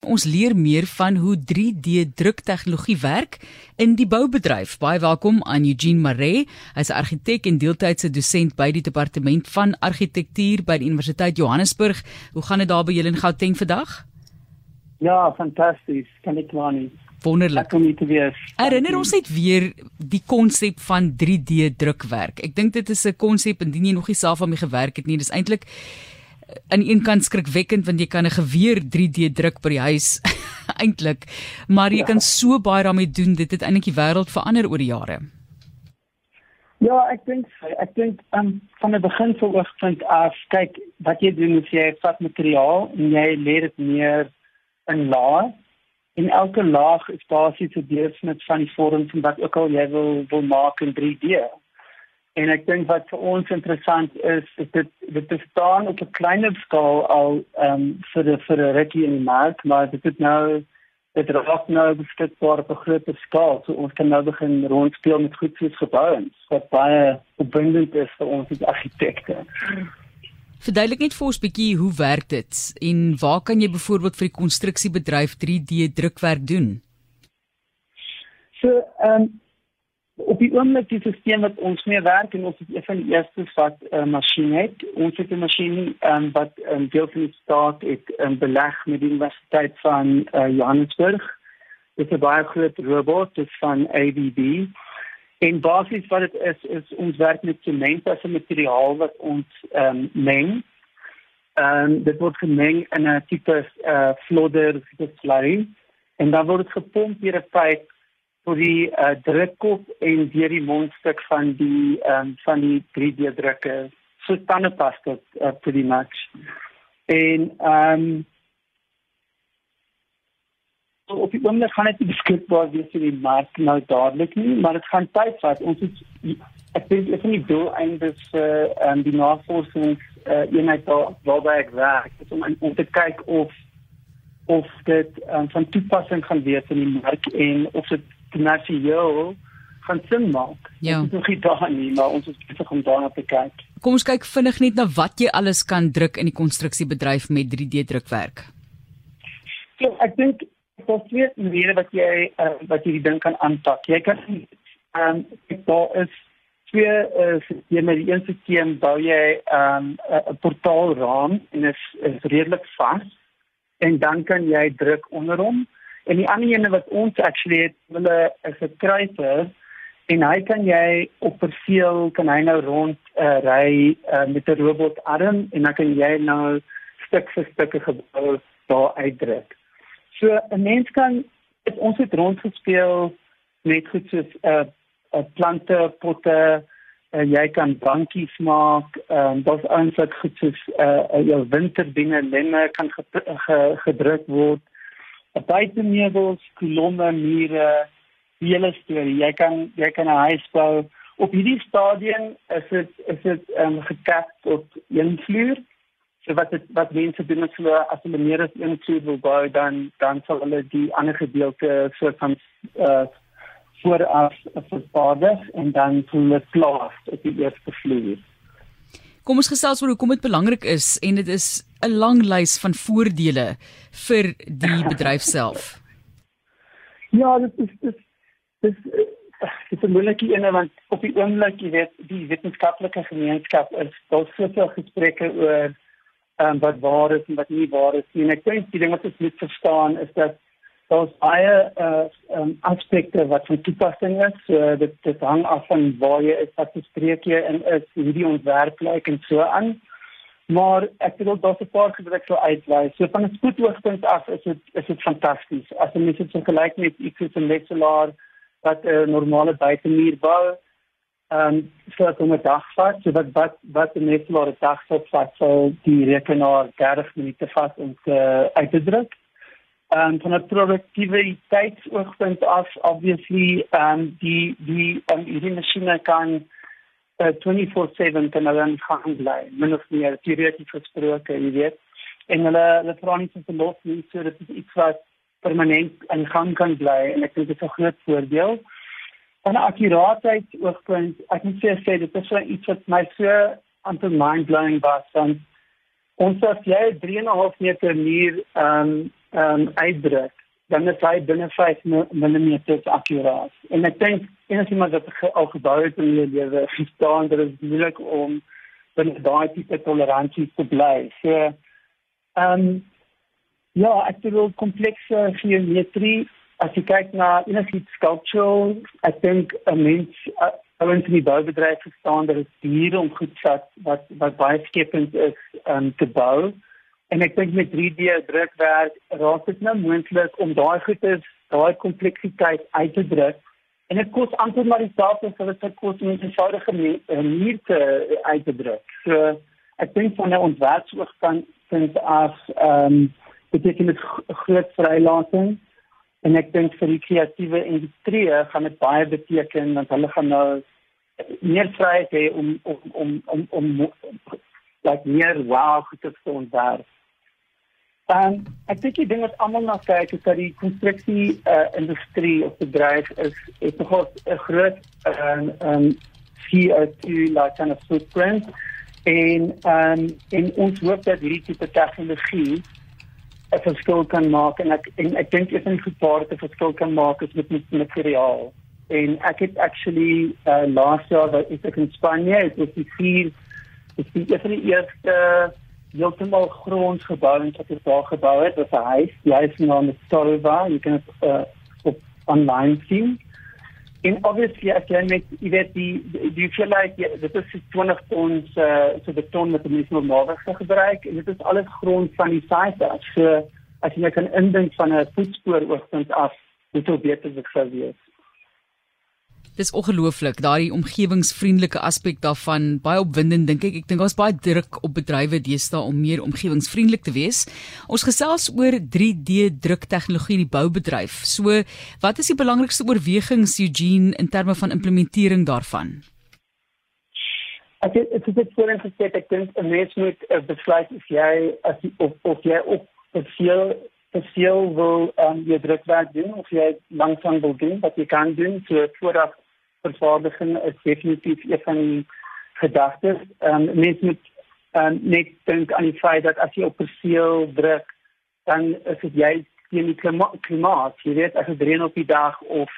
Ons leer meer van hoe 3D druktegnologie werk in die boubedryf. Baie welkom aan Eugene Maree. Hy's 'n argitek en deeltydse dosent by die departement van argitektuur by die Universiteit Johannesburg. Hoe gaan dit daar by julle in Gauteng vandag? Ja, fantasties. Kan ek maar nie. Wonderlik. Kom nie te wees. Herinner ons net weer die konsep van 3D drukwerk. Ek dink dit is 'n konsep indien jy nog nie self daarmee gewerk het nie. Dis eintlik aan een kant skrikwekkend want jy kan 'n geweer 3D druk by die huis eintlik, maar jy ja. kan so baie daarmee doen. Dit het eintlik die wêreld verander oor die jare. Ja, ek dink ek dink um, van die begin sou ek vind af kyk wat jy doen is jy vat materiaal en jy lê dit neer in laag en elke laag is basies 'n deursnit van die vorm van wat ook al jy wil wil maak in 3D. En ek dink wat vir ons interessant is, is dit dit bestaan op 'n kleiner skaal al ehm um, vir die vir die rukkie in die mark, maar dit is nou dit raak nou beskikbaar op 'n groter skaal. So ons kan nou begin rondspeel met goed soos gebouens wat baie opwindend is vir ons as argitekte. Verduidelik net vir ons bietjie hoe werk dit en waar kan jy byvoorbeeld vir die konstruksiebedryf 3D drukwerk doen? So ehm um, op die oomblik die stelsel wat ons mee werk en ons het een van die eerste wat 'n uh, masjien het. Ons het 'n masjien um, wat um, deel van die staat het um, beleg met die Universiteit van uh, Johannesburg. Dit is 'n baie groot robot, dit is van ABB. En basies wat dit is is ons werk met sement as 'n materiaal wat ons um, meng. En um, dit word gemeng in 'n tipe uh, flodder, tipe slurry en dan word dit gepomp deur 'n pyp vir die uh, drukkop en deur die mondstuk van die um, van die 3D drukker so tandepasta uh, pretty much en ehm um, so op die oomblik gaan dit beskikbaar wees vir die mark nou dadelik nie maar dit gaan tyd vat. Ons het ek dink ek het nie doel eindes uh, um, die navorsings uh, eenheid daar waarby ek werk om om te kyk of of dit um, van toepassing gaan wees in die mark en of dit kommersieel gaan sin maak. Ja. Dit is nog nie daar nie, maar ons is besig om daarna te kyk. Kom ons kyk vinnig net na wat jy alles kan druk in die konstruksiebedryf met 3D drukwerk. So, ek dink daar's twee maniere wat jy uh, wat jy die ding kan aanpak. Jy kan ehm um, daar is twee uh, sisteme. Die een sisteem bou jy ehm, 'n um, portaalraam en is is redelik vas en dan kan jy druk onder hom En die ander ene wat ons actually het, hulle is 'n kruiser en hy kan jy op perseel kan hy nou rond uh, ry uh, met 'n robotarm en dan kan jy nou stuk vir stuk gebou daar uitdruk. So 'n mens kan het, ons het rondgespeel met goed soos 'n uh, uh, plante potte uh, jy kan bankies maak, um, daar's eintlik goed soos 'n uh, jou winterdinge lemme kan gedruk word buitemeubels, kolomme, mure, hele storie. Jy kan jy kan 'n huis bou. Op hierdie stadium is dit is dit ehm um, gekap tot een vloer. So wat het, wat mense doen as hulle as hulle meer as een vloer wil bou, dan dan sal hulle die ander gedeelte soort van eh uh, vooraf vervaardig en dan sal hulle plaas op die eerste vloer. Kom ons gesels oor hoekom dit belangrik is en dit is 'n lang lys van voordele vir die bedryf self. Ja, dit is dit is dit is 'n moeilike een want op die oomblik, jy weet, die wetenskaplike gemeenskap is daar soveel gesprekke oor ehm um, wat waar is en wat nie waar is nie. En ek dink die ding wat ons moet verstaan is dat daar's baie uh um, aspekte wat van toepassing is. So dit dit hang af van waar jy is, wat se streek jy in is, hoe die ontwerp lyk en so aan. Maar ek wil daar 'n paar gedruk so uitwys. So van 'n spoedoogpunt af is dit is dit fantasties. As jy dit vergelyk met iets soos 'n metselaar wat 'n uh, normale buitemuur bou, ehm um, so kom 'n dag vat, so wat wat wat 'n metselaar 'n dag vat, sou die rekenaar 30 minute vat om te uit te druk um, van 'n produktiwiteitsoogpunt af obviously um, die die um, die masjiene kan uh, 24/7 kan dan gaan bly min of meer teoreties gesproke jy weet. En hulle hulle vra nie vir los nie so dit is iets wat permanent in gang kan bly en ek dink dit is 'n groot voordeel. Van akkuraatheid oogpunt ek moet sê sê dit is so iets wat my so amper mind blowing was want ons het jy 3.5 meter muur um ehm um, uitdruk, dan is hy binne 5 mm akkuraat. En ek dink enige iemand wat al gebou het in die lewe, verstaan dat dit moeilik om binne daai tipe toleransie te bly. So ehm um, ja, ek dink komplekse geometrie as jy kyk na enigiets sculptural, ek dink 'n mens ouens in die boubedryf verstaan dat dit duur om goed vat wat wat baie skepend is um, te bou. En ek dink met 3D drukwerk raak dit nou moontlik om daai goede, daai kompleksiteit uit te druk. En dit kos amper maar dieselfde as wat dit kos om 'n eenvoudige manier te uit te druk. So ek dink van 'n ontwerpsoogpunt vind af ehm um, beteken dit groot vrylating en ek dink vir die kreatiewe industrie gaan dit baie beteken want hulle gaan nou meer vryheid hê om om om om om like meer wow te ontwerp. En ek dink die ding wat almal na kyk is dat die konstruksie uh, industrie of bedryf is is nogal 'n groot ehm um, um, CO2 like kind of footprint en ehm um, en ons hoop dat hierdie tipe tegnologie 'n verskil kan maak en ek en ek dink dit is 'n gepaard te verskil kan maak is met met materiaal. En ek het actually uh, last year dat ek in Spanje het was die vier is die eerste heeltemal grondgebou en wat is daar gebou het was 'n huis, die huis naam is Torva, jy kan dit uh, op online sien. En obviously as jy met jy weet die die feel like ja, dit is 20 tons uh so die ton met die meeste normaalweg gebruik en dit is alles grond van die site af. So as jy kan indink van 'n voetspoor oogpunt af, dit sou beter sou wees. Dis ongelooflik, daai omgewingsvriendelike aspek daarvan, baie opwindend dink ek. Ek dink daar's baie druk op bedrywe deesdae om meer omgewingsvriendelik te wees. Ons gesels oor 3D druktegnologie in die boubedryf. So, wat is die belangrikste oorwegings Eugene in terme van implementering daarvan? Ek het dit het voorheen gesê ek dink 'n mens moet uh, besluit of jy as jy, of of jy op veel veel wil um, jy drukwerk doen of jy langsam wil doen wat jy kan doen so voordat vervaardiging is definitief een van die gedagtes. Ehm um, mens moet um, net dink aan die feit dat as jy op perseel druk, dan is dit jy teen die klima klimaat. Jy weet as dit reën op die dag of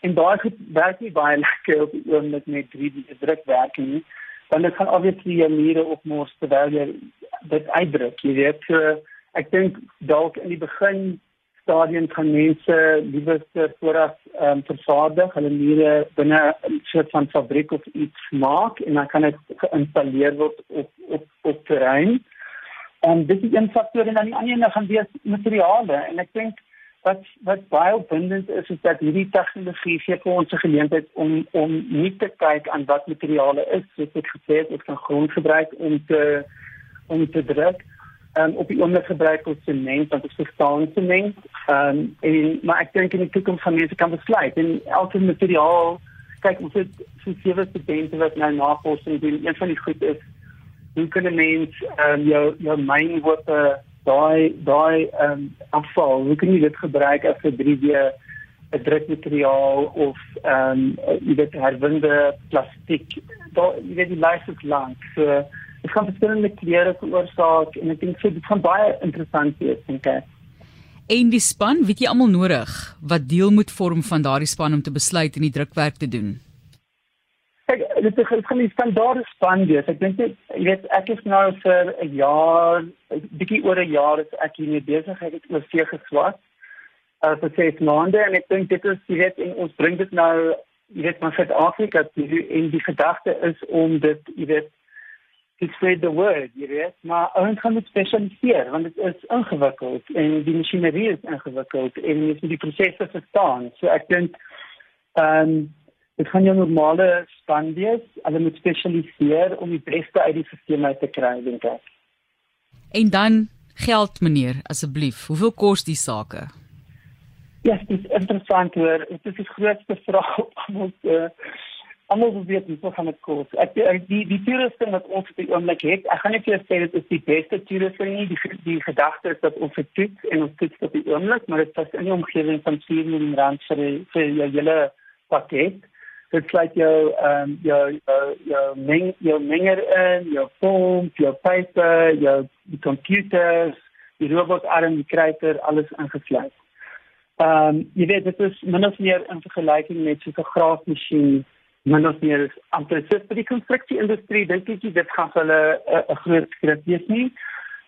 en daai goed werk nie baie lekker op die oomblik met 3D drukwerking. Dan dit kan obviously jy mure op mos terwyl jy dit uitdruk. Jy weet so, ek dink dalk in die begin stadium kan mense liewer vooraf ehm um, vervaardig. Hulle mure binne 'n soort van fabriek of iets maak en dan kan dit geïnstalleer word op op op terrein. En dit is 'n faktor en dan die ander een gaan wees materiale. En ek dink wat wat baie opwindend is is dat hierdie tegnologie gee vir ons 'n geleentheid om om nie te kyk aan wat materiale is soos ek gesê het ek kan grond gebruik om te om te druk um, op die oomblik gebruik ons sement want ons verstaan sement. Um, en maar ek dink in die toekoms gaan mense kan besluit. En elke materiaal kyk ons het so sewe studente wat nou navorsing doen. Een van die goed is hoe kan 'n mens um, jou jou mynwoorde daai daai um, afval hoe kan jy dit gebruik as 'n 3D 'n drukmateriaal of ehm um, jy weet herwinde plastiek daai jy weet die lys is lank. So dit kan verskillende kleure veroorsaak en ek dink so dit gaan baie interessant wees dink ek. En die span, weet jy almal nodig wat deel moet vorm van daardie span om te besluit en die drukwerk te doen. Ek dit is gaan die standaard span wees. Ek dink jy weet ek is nou vir 'n jaar, bietjie oor 'n jaar is ek hier mee besig. Ek het oor see geswat. Uh vir ses maande en ek dink dit is jy weet en ons bring dit nou jy weet van Suid-Afrika en die gedagte is om dit jy weet to spread the word, jy weet, maar ons gaan dit spesialiseer want dit is ingewikkeld en die masjinerie is ingewikkeld en jy moet die prosesse verstaan. So ek dink ehm um, dit gaan jou normale span wees, hulle moet spesialiseer om die beste uit die stelsel uit te kry, dink ek. En dan geld meneer, asseblief, hoeveel kos die sake? Ja, yes, dit is interessant hoor. Dit is die grootste vraag op ons uh, almal wil weet hoeveel gaan dit kos. Ek die die toerusting wat ons op die oomblik het, ek gaan net vir jou sê dit is die beste toerusting nie. Die die gedagte is dat ons dit toets en ons toets op die oomblik, maar dit is in die omgewing van 4 miljoen rand vir vir jou hele pakket. Dit sluit jou ehm um, jou jou jou meng jou menger in, jou pomp, jou pype, jou die computers, die robotarm, die kruiter, alles ingesluit. Ehm um, jy weet dit is min of meer in vergelyking met so 'n graafmasjien min of meer amper so vir die konstruksie industrie dink ek dit gaan hulle 'n groot skrik wees nie.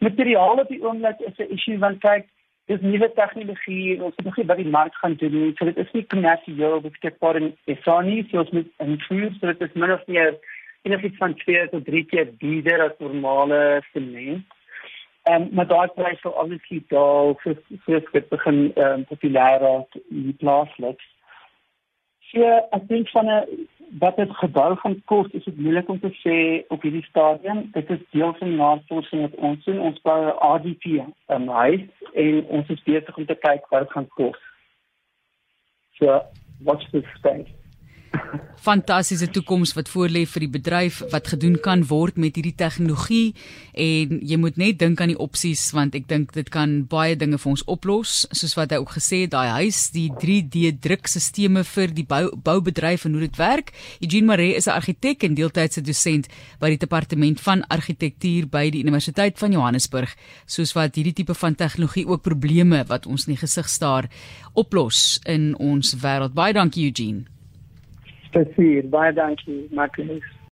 Materiaal op die oomblik is 'n issue want kyk dis nuwe tegnologie ons moet nog nie by die mark gaan doen nie. So dit is nie kommersieel beskikbaar in Esani, so ons moet improve so dit is min of meer en of iets van 2 tot 3 keer duurder as normale sement. Um, maar daai prys sal obviously daal vir vir dit begin ehm um, populêr raak in die plaaslik. So ek dink van 'n wat dit gebou gaan kos, is dit moeilik om te sê op hierdie stadium. Dit is deel van navorsing wat ons doen. Ons bou 'n ADP in huis en ons is besig om te kyk wat dit gaan kos. So watch this space fantastiese toekoms wat voorlê vir die bedryf wat gedoen kan word met hierdie tegnologie. En jy moet net dink aan die opsies want ek dink dit kan baie dinge vir ons oplos. Soos wat hy ook gesê het daai huis die 3D drukstelsels vir die bou, boubedryf en hoe dit werk. Eugene Maree is 'n argitek en deeltydse dosent by die departement van argitektuur by die Universiteit van Johannesburg. Soos wat hierdie tipe van tegnologie ook probleme wat ons nie gesig staar oplos in ons wêreld. Baie dankie Eugene Spesifiek baie dankie Marcus